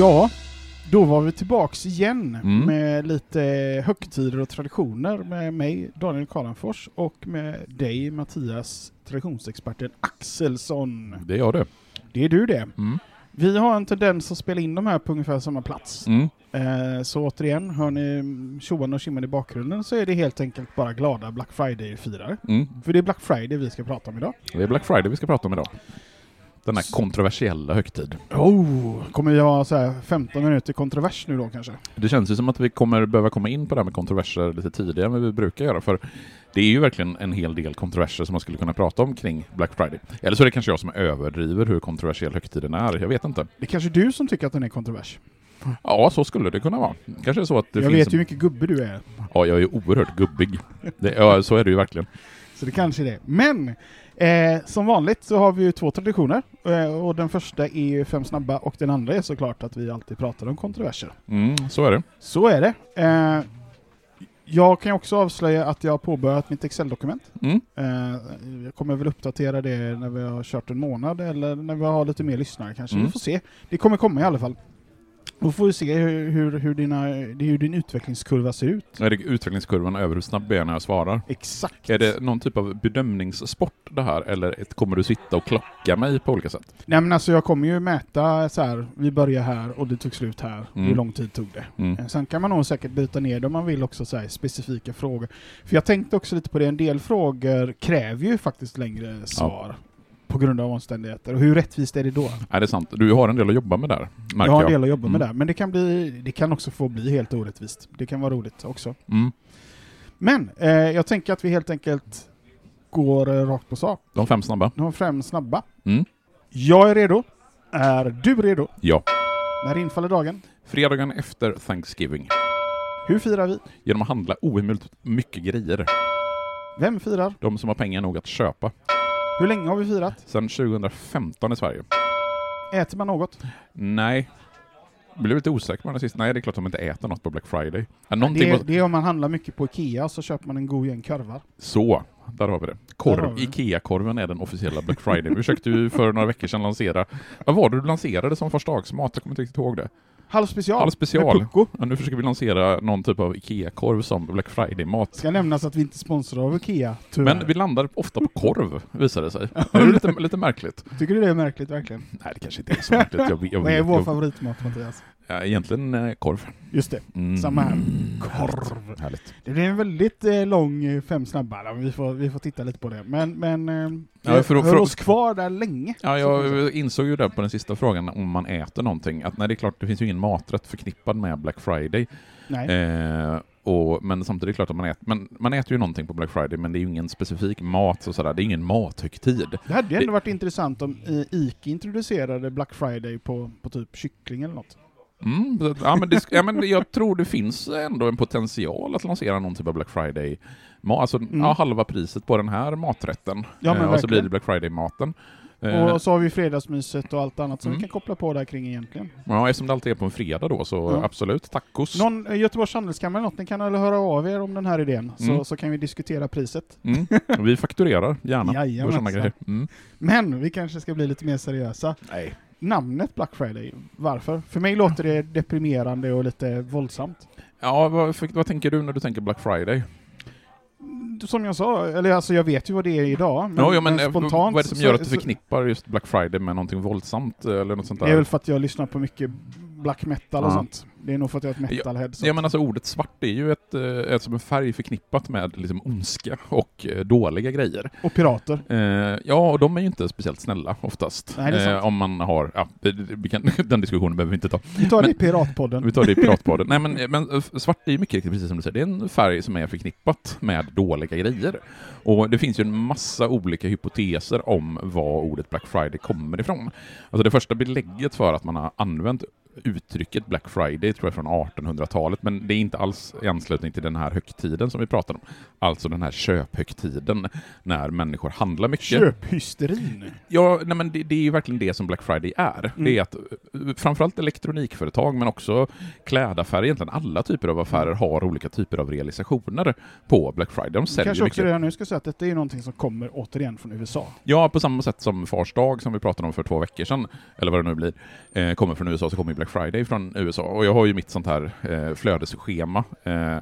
Ja, då var vi tillbaks igen Mm. med lite högtider och traditioner med mig, Daniel Karlanfors, och med dig, Mattias, traditionsexperten Axelsson. Det gör det. Det är du det. Mm. Vi har en tendens att spela in de här på ungefär samma plats. Mm. Eh, så återigen, hör ni tjoan och tjimman i bakgrunden så är det helt enkelt bara glada Black Friday-firare. Mm. För det är Black Friday vi ska prata om idag. Det är Black Friday vi ska prata om idag. Denna kontroversiella högtid. Oh, kommer vi ha så här 15 minuter kontrovers nu då kanske? Det känns ju som att vi kommer behöva komma in på det här med kontroverser lite tidigare än vad vi brukar göra, för det är ju verkligen en hel del kontroverser som man skulle kunna prata om kring Black Friday. Eller så är det kanske jag som överdriver hur kontroversiell högtiden är, jag vet inte. Det är kanske du som tycker att den är kontrovers. Ja, så skulle det kunna vara. Kanske så att det jag finns... vet ju hur mycket gubbe du är. Ja, jag är oerhört gubbig. Det, ja, så är det ju verkligen. Så det kanske är det. Men eh, som vanligt så har vi ju två traditioner. Eh, och den första är ju Fem snabba och den andra är såklart att vi alltid pratar om kontroverser. Mm, så är det. Så är det. Eh, jag kan också avslöja att jag har påbörjat mitt Excel-dokument. Mm. Eh, jag kommer väl uppdatera det när vi har kört en månad eller när vi har lite mer lyssnare kanske. Mm. Vi får se. Det kommer komma i alla fall. Då får vi se hur, hur, hur, dina, hur din utvecklingskurva ser ut. Är det utvecklingskurvan över hur snabb jag är när jag svarar? Exakt. Är det någon typ av bedömningssport det här, eller kommer du sitta och klocka mig på olika sätt? Nej men alltså jag kommer ju mäta så här. vi börjar här och det tog slut här. Mm. Hur lång tid tog det? Mm. Eh, Sen kan man nog säkert byta ner det om man vill också så här, specifika frågor. För jag tänkte också lite på det, en del frågor kräver ju faktiskt längre svar. På grund av omständigheter. Och hur rättvist är det då? Är det sant? Du har en del att jobba med där, jag har en del att jobba med Mm. där, men det kan, bli, det kan också få bli helt orättvist. Det kan vara roligt också. Mm. Men eh, jag tänker att vi helt enkelt går eh, rakt på sak. De fem snabba? De fem snabba. Mm. Jag är redo. Är du redo? Ja. När infaller dagen? Fredagen efter Thanksgiving. Hur firar vi? Genom att handla ohemult mycket grejer. Vem firar? De som har pengar nog att köpa. Hur länge har vi firat? Sedan 2015 i Sverige. Äter man något? Nej. Jag blev lite osäker på den sista. Nej, det är klart att de inte äter något på Black Friday. Det, måste- det är om man handlar mycket på Ikea så köper man en god gäng korvar. Så, där har vi det. Korv. Ikea-korven är den officiella Black Friday. Vi försökte ju för några veckor sedan lansera, vad var det du lanserade som förstagsmat? Jag kommer inte riktigt ihåg det. Halv special. Halv special. Med pucko. Ja, nu försöker vi lansera någon typ av Ikea-korv som Black Friday-mat. Ska nämnas att vi inte sponsrar av Ikea, tyvärr. Men vi landar ofta på korv, visar det sig. Det är lite, lite märkligt. Tycker du det är märkligt verkligen? Nej, det kanske inte är så märkligt. Jag, jag, Vad är vår jag, favoritmat Mattias? Ja, egentligen eh, korv. Just det, Mm. samma här. Korv. Härligt. Det blir en väldigt eh, lång eh, fem snabba, där. vi får, vi får titta lite på det. Men, men Ja, för- för- oss kvar där länge. Ja, jag insåg ju det på den sista frågan om man äter någonting, att nej, det är klart, det finns ju ingen maträtt förknippad med Black Friday. Nej. Eh, och, men samtidigt är det klart att man äter, men man äter ju någonting på Black Friday, men det är ju ingen specifik mat och sådär, det är ingen mathögtid. Det hade ju ändå det- varit intressant om Ica introducerade Black Friday på, på typ kyckling eller något. Mm, så ja, men det, ja, men jag tror det finns ändå en potential att lansera någon typ av Black Friday alltså ja, halva priset på den här maträtten. Mm. Ja, men eh, och så blir det Black Friday-maten. Eh, Och så har vi fredagsmyset och allt annat som Mm. vi kan koppla på där kring egentligen. ja, eftersom det alltid är på en fredag då, så Ja. absolut, tacos. Någon eh, Göteborgs Handelskammare eller något, ni kan väl höra av er om den här idén, så, Mm. så kan vi diskutera priset. Mm. Vi fakturerar gärna Jajamensan. för sådana grejer. Mm. Men vi kanske ska bli lite mer seriösa. Nej. Namnet Black Friday, varför? För mig låter det deprimerande och lite våldsamt. Ja, vad, vad tänker du när du tänker Black Friday? Som jag sa, eller alltså jag vet ju vad det är idag, men, ja, ja, men, men eh, spontant vad är det som gör att du förknippar just Black Friday med någonting våldsamt eh, eller något sånt där? Det är väl för att jag lyssnar på mycket black metal och Ja. sånt. Det är nog för att jag är ett metalhead. så- Ja men alltså ordet svart är ju ett, eh, ett som en färg förknippat med liksom ondska och eh, dåliga grejer. Och pirater. Eh, ja, och de är ju inte speciellt snälla oftast. Nej, det är sant. Eh, om man har, ja, vi kan, den diskussionen behöver vi inte ta. Vi tar det i Men- Piratpodden. Vi tar det i Piratpodden. Nej men, men eh, svart är ju mycket riktigt precis som du säger, det är en färg som är förknippat med dåliga grejer. Och det finns ju en massa olika hypoteser om var ordet Black Friday kommer ifrån. Alltså det första belägget för att man har använt uttrycket Black Friday tror jag från 1800-talet, men det är inte alls i anslutning till den här högtiden som vi pratar om. Alltså den här köphögtiden, när människor handlar mycket. Köphysterin. Ja, nej men det, det är ju verkligen det som Black Friday är. Mm. Det är att eh, framförallt elektronikföretag, men också klädaffärer, egentligen alla typer av affärer har olika typer av realisationer på Black Friday. De säljer Kanske också mycket. redan nu ska säga att detta är någonting som kommer återigen från USA. Ja, på samma sätt som Fars dag som vi pratade om för två veckor sedan, eller vad det nu blir, eh, kommer från USA, så kommer Black Friday från USA. Och jag har ju mitt sånt här eh, flödesschema. Eh,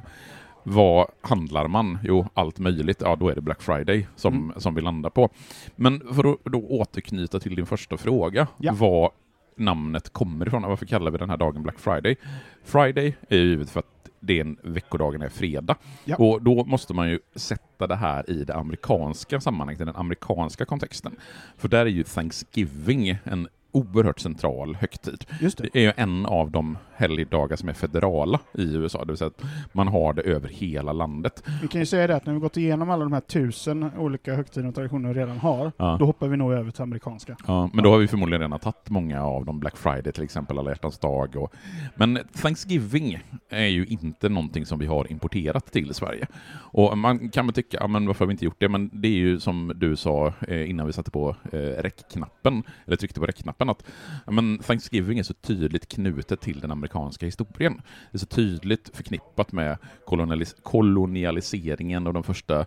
vad handlar man? Jo, allt möjligt. Ja, då är det Black Friday som, Mm. som vi landar på. Men för att då återknyta till din första fråga, Ja. vad namnet kommer ifrån, varför kallar vi den här dagen Black Friday? Friday är ju givet för att det är en, veckodagen är fredag. Ja. Och då måste man ju sätta det här i det amerikanska sammanhanget, i den amerikanska kontexten. För där är ju Thanksgiving en oerhört central högtid. Just det. Det är ju en av de helgdagar som är federala i USA, det vill säga att man har det över hela landet. Vi kan ju säga det att när vi gått igenom alla de här tusen olika högtider och traditioner vi redan har, Ja. då hoppar vi nog över till amerikanska. Ja, men då har vi förmodligen redan tagit många av dem, Black Friday till exempel, alla hjärtans dag. Och, men Thanksgiving är ju inte någonting som vi har importerat till Sverige. Och man kan väl tycka, ja, men varför har vi inte gjort det? Men det är ju som du sa eh, innan vi satte på eh, räckknappen, eller tryckte på räckknappen, att ja, men Thanksgiving är så tydligt knutet till den amerikanska amerikanska historien. Det är så tydligt förknippat med kolonialis kolonialiseringen och de första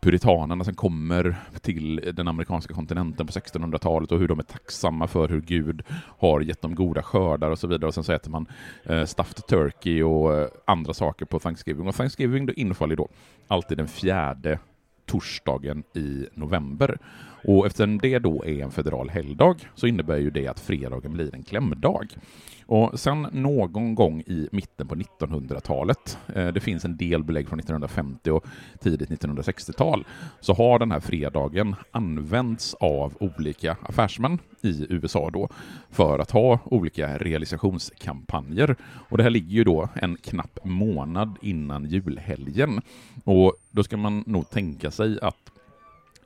puritanerna som kommer till den amerikanska kontinenten på 1600-talet och hur de är tacksamma för hur Gud har gett dem goda skördar och så vidare. Och sen så äter man eh, stuffed turkey och eh, andra saker på Thanksgiving. Och Thanksgiving då infaller då alltid den fjärde torsdagen i november. Och eftersom det då är en federal helgdag så innebär ju det att fredagen blir en klämdag. Och sen någon gång i mitten på 1900-talet, eh, det finns en del belägg från 1950 och tidigt 1960-tal, så har den här fredagen använts av olika affärsmän i USA då för att ha olika realisationskampanjer. Och det här ligger ju då en knapp månad innan julhelgen. Och då ska man nog tänka sig att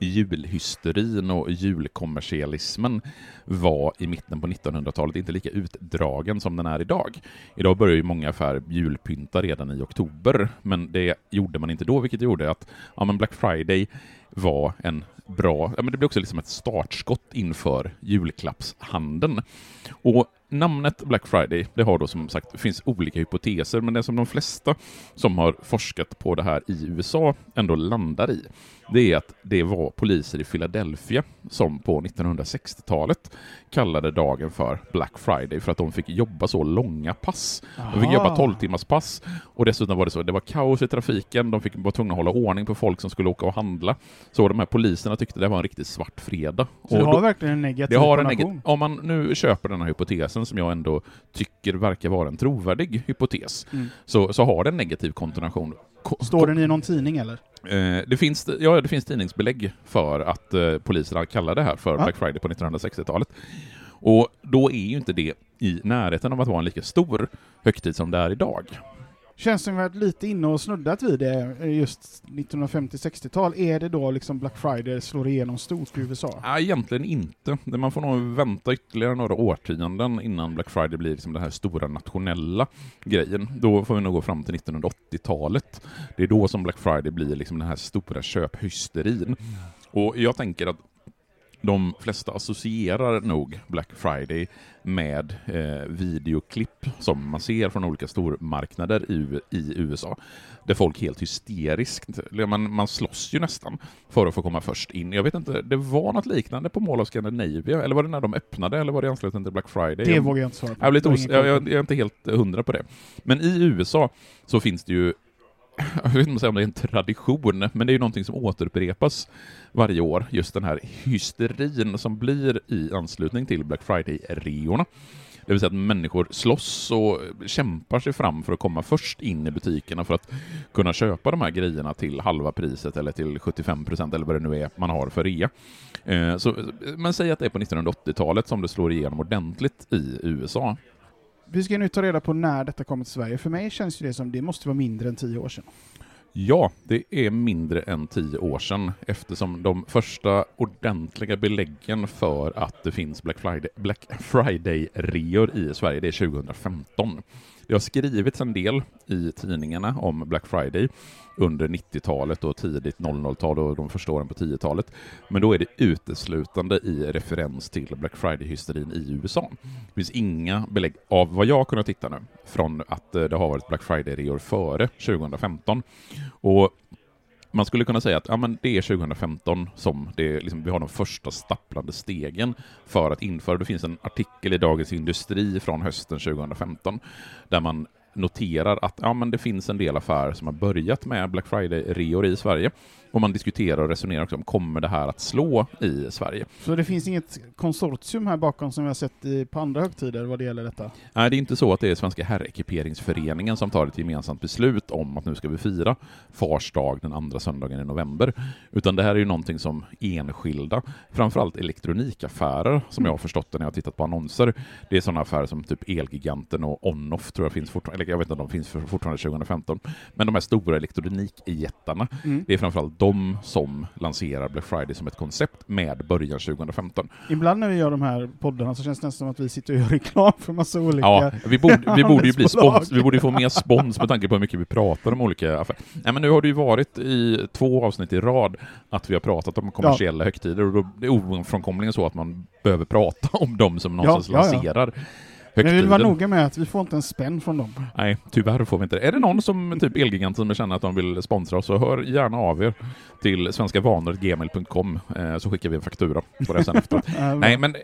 julhysterin och julkommersialismen var i mitten på 1900-talet inte lika utdragen som den är idag. Idag börjar ju många affärer julpynta redan i oktober, men det gjorde man inte då, vilket gjorde att ja, men Black Friday var en bra, ja, men det blev också liksom ett startskott inför julklappshandeln. Och namnet Black Friday, det har då som sagt, det finns olika hypoteser, men det som de flesta som har forskat på det här i USA ändå landar i, det är att det var poliser i Philadelphia som på 1960-talet kallade dagen för Black Friday för att de fick jobba så långa pass. De fick Aha. jobba 12 timmars pass och dessutom var det så, det var kaos i trafiken, de fick vara tvungna att hålla ordning på folk som skulle åka och handla. Så de här poliserna tyckte det var en riktigt svart fredag. Så det Och har då- verkligen en negativ det har en negativ, om man nu köper den här hypotesen som jag ändå tycker verkar vara en trovärdig hypotes, Mm. så, så har den negativ kontonation. Ko- Står den i någon tidning eller? Eh, det, finns, ja, det finns tidningsbelägg för att eh, poliserna kallar det här för Ja. Black Friday på 1960-talet. Och då är ju inte det i närheten av att vara en lika stor högtid som det är idag. Känns som vi varit lite inne och snuddat vid det eh, just 1950-60-tal. Är det då liksom Black Friday slår igenom stort i USA? Nej, egentligen inte. Man får nog vänta ytterligare några årtionden innan Black Friday blir liksom den här stora nationella grejen. Då får vi nog gå fram till 1980-talet. Det är då som Black Friday blir liksom den här stora köphysterin. Och jag tänker att de flesta associerar nog Black Friday med eh, videoklipp som man ser från olika stormarknader i, i USA. Där folk helt hysteriskt, man, man slåss ju nästan för att få komma först in. Jag vet inte, det var något liknande på Mall of Scandinavia, eller var det när de öppnade, eller var det i anslutning till Black Friday? Det vågar jag inte svara på. jag jag, jag, jag är inte helt hundra på det. Men i USA så finns det ju, jag vet inte om det är en tradition, men det är ju någonting som återupprepas varje år, just den här hysterin som blir i anslutning till Black Friday-reorna. Det vill säga att människor slåss och kämpar sig fram för att komma först in i butikerna för att kunna köpa de här grejerna till halva priset eller till 75 procent eller vad det nu är man har för rea. Eh, så, men säg att det är på 1980-talet som det slår igenom ordentligt i USA. Vi ska nu ta reda på när detta kommer till Sverige. För mig känns det som det måste vara mindre än tio år sedan. Ja, det är mindre än tio år sedan eftersom de första ordentliga beläggen för att det finns Black Friday, Black Friday-reor i Sverige, det är 2015. Det har skrivits en del i tidningarna om Black Friday under 90-talet och tidigt 00-tal och de första åren på 10-talet. Men då är det uteslutande i referens till Black Friday-hysterin i USA. Det finns inga belägg, av vad jag har kunnat titta nu, från att eh, det har varit Black Friday-reor före 2015. Och man skulle kunna säga att ja, men det är 2015 som det, liksom, vi har de första stapplande stegen för att införa. Det finns en artikel i Dagens Industri från hösten 2015 där man noterar att ja, men det finns en del affärer som har börjat med Black Friday-reor i Sverige. Och man diskuterar och resonerar också om kommer det här att slå i Sverige? Så det finns inget konsortium här bakom som vi har sett i, på andra högtider vad det gäller detta? Nej, det är inte så att det är Svenska herrekiperingsföreningen som tar ett gemensamt beslut om att nu ska vi fira Fars dag den andra söndagen i november, utan det här är ju någonting som enskilda, framförallt elektronikaffärer, som jag har förstått det när jag har tittat på annonser, det är sådana affärer som typ Elgiganten och Onoff tror jag finns fortfarande, eller jag vet inte om de finns fortfarande 2015, men de här stora elektronikjättarna, mm. det är framförallt de som lanserar Black Friday som ett koncept med början 2015. Ibland när vi gör de här poddarna så känns det nästan som att vi sitter och gör reklam för massa olika Ja, vi borde, vi borde ju bli spons, vi borde få mer spons med tanke på hur mycket vi pratar om olika affärer. Nej men nu har det ju varit i två avsnitt i rad att vi har pratat om kommersiella ja. högtider och då är det ofrånkomligen så att man behöver prata om dem som någonstans ja, ja, lanserar men vi vill vara noga med att vi får inte en spänn från dem. Nej, tyvärr får vi inte det. Är det någon som typ Elgiganten känner att de vill sponsra oss så hör gärna av er till svenskavanor.gmail.com eh, så skickar vi en faktura på det sen efteråt. Nej, men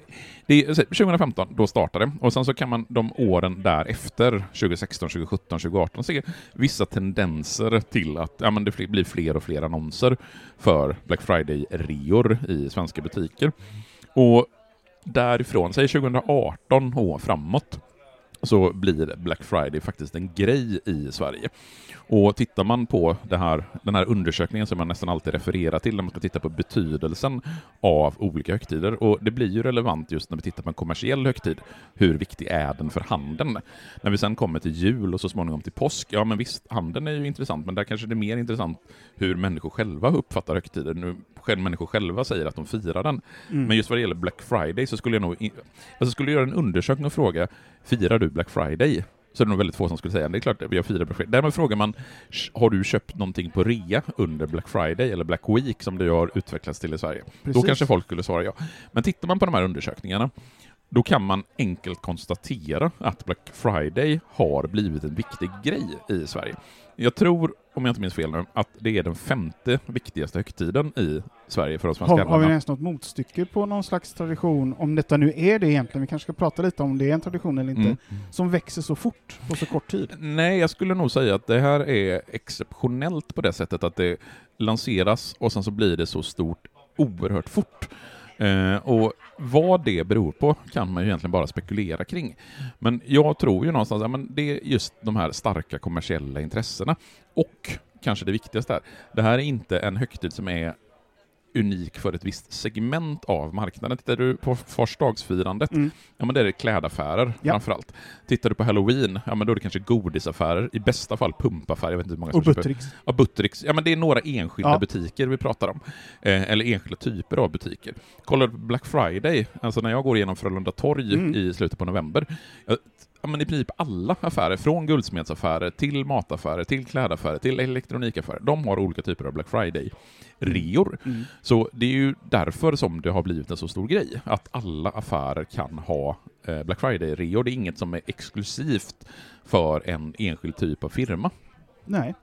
det är, 2015, då startade det. Och sen så kan man de åren därefter, 2016, 2017, 2018, se vissa tendenser till att ja, men det blir fler och fler annonser för Black Friday-reor i svenska butiker. Och därifrån, säg 2018 och framåt, så blir Black Friday faktiskt en grej i Sverige. Och tittar man på här, den här undersökningen som man nästan alltid refererar till, när man ska titta på betydelsen av olika högtider, och det blir ju relevant just när vi tittar på en kommersiell högtid, hur viktig är den för handeln? När vi sen kommer till jul och så småningom till påsk, ja men visst, handeln är ju intressant, men där kanske det är mer intressant hur människor själva uppfattar högtider. Nu själv, människor själva säger att de firar den. Mm. Men just vad det gäller Black Friday så skulle jag nog, alltså skulle jag göra en undersökning och fråga, firar du Black Friday? så är det nog väldigt få som skulle säga det är klart att jag firar Black Friday. Därmed frågar man, har du köpt någonting på rea under Black Friday eller Black Week som det har utvecklats till i Sverige? Precis. Då kanske folk skulle svara ja. Men tittar man på de här undersökningarna, då kan man enkelt konstatera att Black Friday har blivit en viktig grej i Sverige. Jag tror, om jag inte minns fel nu, att det är den femte viktigaste högtiden i Sverige för oss svenska Har, har vi ens något motstycke på någon slags tradition, om detta nu är det egentligen, vi kanske ska prata lite om det är en tradition eller inte, mm. som växer så fort på så kort tid? Nej, jag skulle nog säga att det här är exceptionellt på det sättet att det lanseras och sen så blir det så stort oerhört fort. Eh, och vad det beror på kan man ju egentligen bara spekulera kring. Men jag tror ju någonstans att ja, det är just de här starka kommersiella intressena och kanske det viktigaste här, det här är inte en högtid som är unik för ett visst segment av marknaden. Tittar du på farsdagsfirandet, mm. ja men det är det klädaffärer ja. framförallt. Tittar du på halloween, ja men då är det kanske godisaffärer, i bästa fall pumpaffärer, jag vet inte hur många som Och Buttericks. Ja, Buttericks. Ja men det är några enskilda ja. butiker vi pratar om. Eh, eller enskilda typer av butiker. Kollar du på Black Friday, alltså när jag går igenom Frölunda torg mm. i slutet på november, ja, men i princip alla affärer, från guldsmedsaffärer till mataffärer, till klädaffärer, till elektronikaffärer, de har olika typer av Black Friday-reor. Mm. mm. Så det är ju därför som det har blivit en så stor grej, att alla affärer kan ha eh, Black Friday-reor. Det är inget som är exklusivt för en enskild typ av firma. Nej.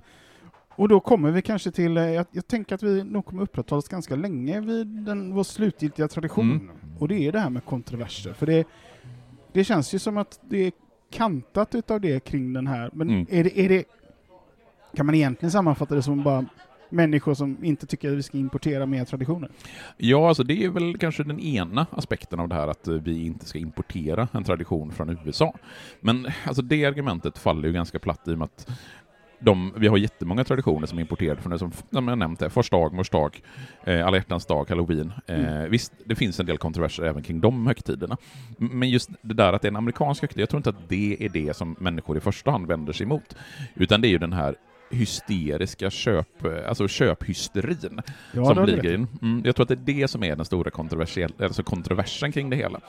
Och då kommer vi kanske till, eh, jag, jag tänker att vi nog kommer upprätthålla oss ganska länge vid den, vår slutgiltiga tradition. Mm. Och det är det här med kontroverser. För det, det känns ju som att det kantat utav det kring den här, men mm. är, det, är det... Kan man egentligen sammanfatta det som bara människor som inte tycker att vi ska importera mer traditioner? Ja, alltså det är väl kanske den ena aspekten av det här att eh, vi inte ska importera en tradition från USA. Men alltså det argumentet faller ju ganska platt i och med att de, vi har jättemånga traditioner som är importerade från det som, som jag nämnt, första dag, mors dag, eh, alla hjärtans dag, halloween. Eh, mm. Visst, det finns en del kontroverser även kring de högtiderna. Men just det där att det är en amerikansk högtid, jag tror inte att det är det som människor i första hand vänder sig emot. Utan det är ju den här hysteriska köp, alltså köphysterin ja, som blir grejen. Mm, jag tror att det är det som är den stora alltså kontroversen kring det hela.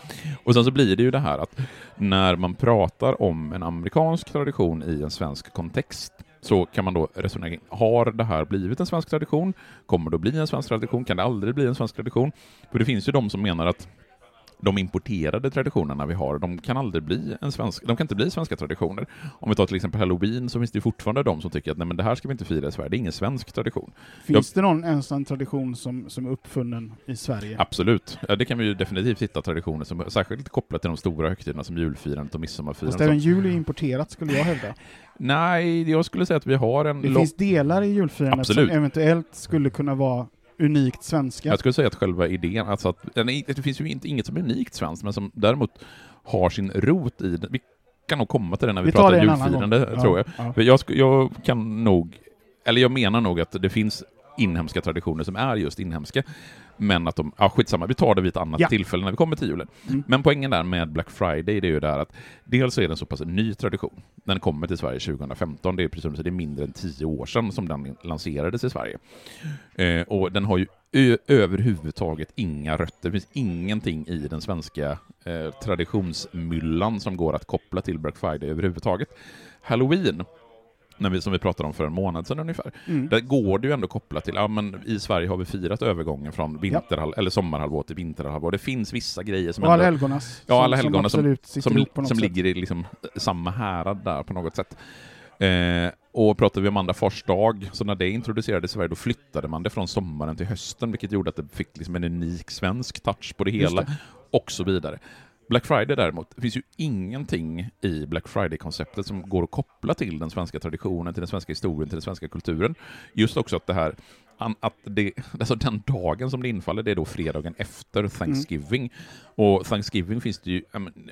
Och sen så blir det ju det här att när man pratar om en amerikansk tradition i en svensk kontext så kan man då resonera har det här blivit en svensk tradition? Kommer det att bli en svensk tradition? Kan det aldrig bli en svensk tradition? För det finns ju de som menar att de importerade traditionerna vi har, de kan aldrig bli en svensk, de kan inte bli svenska traditioner. Om vi tar till exempel halloween så finns det fortfarande de som tycker att nej men det här ska vi inte fira i Sverige, det är ingen svensk tradition. Finns Jag, det någon ensam tradition som, som är uppfunnen i Sverige? Absolut, ja, det kan vi ju definitivt hitta traditioner som särskilt kopplat till de stora högtiderna som julfirandet och midsommarfirandet. Fast även jul är importerat skulle jag hävda. Nej, jag skulle säga att vi har en... Det finns delar i julfirandet Absolut. som eventuellt skulle kunna vara unikt svenska. Jag skulle säga att själva idén, alltså att, det finns ju inte, inget som är unikt svenskt, men som däremot har sin rot i Vi kan nog komma till det när vi, vi pratar julfirande, tror jag. Ja. jag. Jag kan nog, eller jag menar nog att det finns inhemska traditioner som är just inhemska. Men att de, ja skitsamma, vi tar det vid ett annat ja. tillfälle när vi kommer till julen. Mm. Men poängen där med Black Friday, det är ju det här att dels är det en så pass ny tradition. Den kommer till Sverige 2015, det är precis det är mindre än tio år sedan som den lanserades i Sverige. Eh, och den har ju överhuvudtaget inga rötter, det finns ingenting i den svenska eh, traditionsmyllan som går att koppla till Black Friday överhuvudtaget. Halloween när vi, som vi pratade om för en månad sedan ungefär. Mm. Där går det ju ändå kopplat till, ja men i Sverige har vi firat övergången från ja. eller sommarhalvår till vinterhalvår. Det finns vissa grejer som... Och alla helgonas. Ja, alla helgona som, som, som, som ligger i liksom samma härad där på något sätt. Eh, och pratar vi om andra fars dag, så när det introducerades i Sverige, då flyttade man det från sommaren till hösten, vilket gjorde att det fick liksom en unik svensk touch på det hela, det. och så vidare. Black Friday däremot, det finns ju ingenting i Black Friday-konceptet som går att koppla till den svenska traditionen, till den svenska historien, till den svenska kulturen. Just också att det här att det, alltså den dagen som det infaller, det är då fredagen efter Thanksgiving. Mm. Och Thanksgiving finns det ju,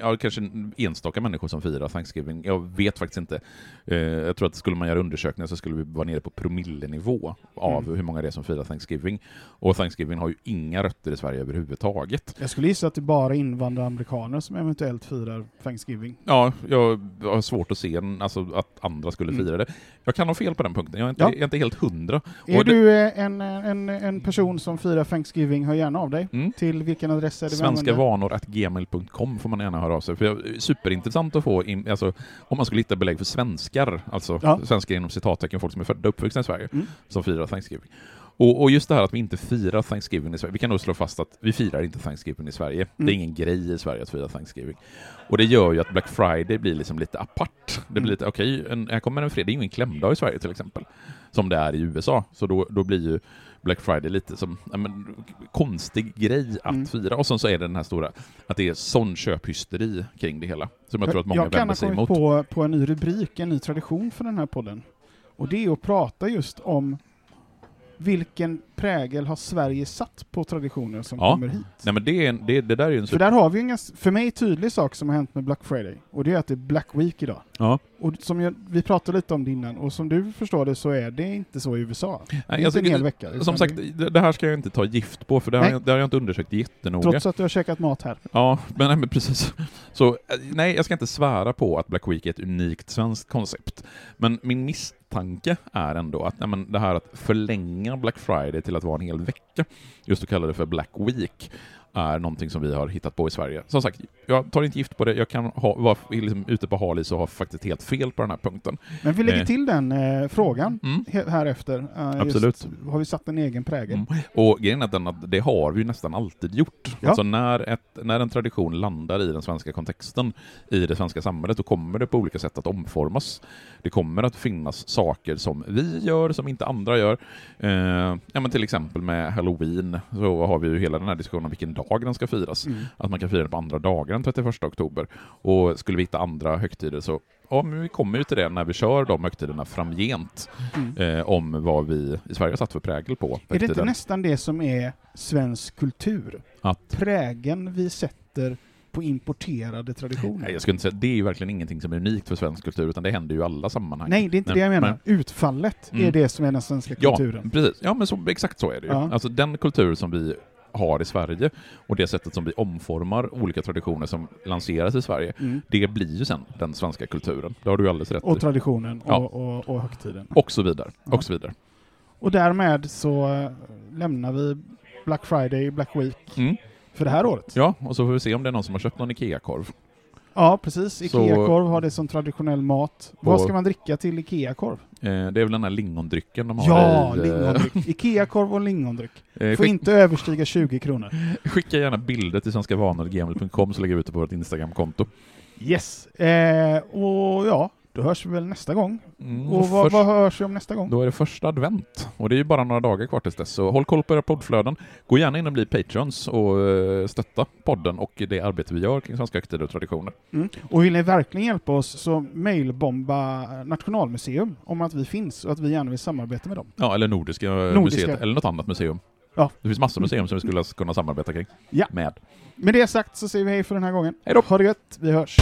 ja, kanske enstaka människor som firar Thanksgiving. Jag vet faktiskt inte. Eh, jag tror att skulle man göra undersökningar så skulle vi vara nere på promillenivå av mm. hur många det är som firar Thanksgiving. Och Thanksgiving har ju inga rötter i Sverige överhuvudtaget. Jag skulle gissa att det är bara invandraramerikaner som eventuellt firar Thanksgiving. Ja, jag har svårt att se en, alltså, att andra skulle mm. fira det. Jag kan ha fel på den punkten, jag är inte, ja. jag är inte helt hundra. Är och du det... en, en, en person som firar Thanksgiving, hör gärna av dig. Mm. Till vilken adress är det Svenska vanor.gmail.com får man gärna höra av sig. För superintressant att få, in, alltså, om man skulle hitta belägg för svenskar, alltså ja. svenskar inom citattecken, folk som är födda och uppvuxna i Sverige, mm. som firar Thanksgiving. Och, och, just det här att vi inte firar Thanksgiving i Sverige, vi kan nog slå fast att vi firar inte Thanksgiving i Sverige. Mm. Det är mm. ingen grej i Sverige att fira Thanksgiving. Och det gör ju att Black Friday blir liksom lite apart. Det blir mm. lite, okej, okay, här kommer en fredag, det är ingen klämdag i Sverige till exempel, som det är i USA. Så då, då blir ju Black Friday lite som en konstig grej att mm. fira. Och sen så är det den här stora, att det är sån köphysteri kring det hela, som jag tror att många vänder sig emot. Jag kan ha kommit på, på en ny rubrik, en ny tradition för den här podden. Och det är att prata just om vilken prägel har Sverige satt på traditioner som ja. kommer hit? Nej, men det, är en, det, det där är en För där har vi en för mig tydlig sak som har hänt med Black Friday, och det är att det är Black Week idag. Ja. Och som jag, vi pratade lite om det innan, och som du förstår det så är det inte så i USA. Nej, inte en hel vecka. Som sagt, det, det här ska jag inte ta gift på, för det, har jag, det har jag inte undersökt jättenoga. Trots att du har käkat mat här. Ja, men, nej, men precis. Så eh, nej, jag ska inte svära på att Black Week är ett unikt svenskt koncept. Men min misstanke är ändå att nej, men det här att förlänga Black Friday till att vara en hel vecka, just att kalla det för Black Week, är någonting som vi har hittat på i Sverige. Som sagt, jag tar inte gift på det, jag kan ha, vara liksom ute på halis och ha faktiskt helt fel på den här punkten. Men vi lägger eh. till den eh, frågan mm. här efter. Uh, Absolut. har vi satt en egen prägel? Mm. Och grejen är den att det har vi nästan alltid gjort. Ja. Alltså när, ett, när en tradition landar i den svenska kontexten, i det svenska samhället, då kommer det på olika sätt att omformas. Det kommer att finnas saker som vi gör, som inte andra gör. Eh, ja, men till exempel med halloween, så har vi ju hela den här diskussionen om vilken dag den ska firas. Mm. Att man kan fira den på andra dagar än 31 oktober. Och skulle vi hitta andra högtider så, ja men vi kommer ju till det när vi kör de högtiderna framgent, Mm. eh, om vad vi i Sverige har satt för prägel på Är det inte högtiden. nästan det som är svensk kultur? Att Prägen vi sätter på importerade traditioner? Nej, jag skulle inte säga, det är ju verkligen ingenting som är unikt för svensk kultur, utan det händer ju i alla sammanhang. Nej, det är inte Nej, det jag menar. nej. Utfallet Mm. är det som är den svenska Ja, kulturen. precis. Ja, men så, exakt så är det ju. Ja. Alltså den kultur som vi har i Sverige och det sättet som vi omformar olika traditioner som lanseras i Sverige, Mm. det blir ju sen den svenska kulturen. Det har du alldeles rätt Och i. traditionen Ja. och, och, och högtiden. Och så vidare. Ja. Och så vidare. Och därmed så eh, lämnar vi Black Friday, Black Week Mm. för det här året. Ja, och så får vi se om det är någon som har köpt någon IKEA-korv. Ja, precis. Ikea-korv har det som traditionell mat. Vad Och- ska man dricka till Ikea-korv? Eh, det är väl den här lingondrycken de har Ja, i... eh, lingondryck. Ikea-korv och lingondryck. eh, Får skick, inte överstiga 20 kronor. skicka gärna bilder till svenskavanor.gmail.com så lägger vi ut det på vårt Instagramkonto. Yes. Eh, och ja, då hörs vi väl nästa gång. Mm, Och vad, först- vad hörs vi om nästa gång? Då är det första advent, och det är ju bara några dagar kvar tills dess, så håll koll på era poddflöden. Gå gärna in och bli patrons och eh, stötta podden och det arbete vi gör kring svenska högtider och traditioner. Mm. Och vill ni verkligen hjälpa oss så mailbomba Nationalmuseum om att vi finns och att vi gärna vill samarbeta med dem. Ja, eller Nordiska, Nordiska. museet, eller något annat museum. Ja. Det finns massor av museum som vi skulle kunna samarbeta kring. Ja. Med. Med det sagt så säger vi hej för den här gången. Hej då! Ha det gött, vi hörs.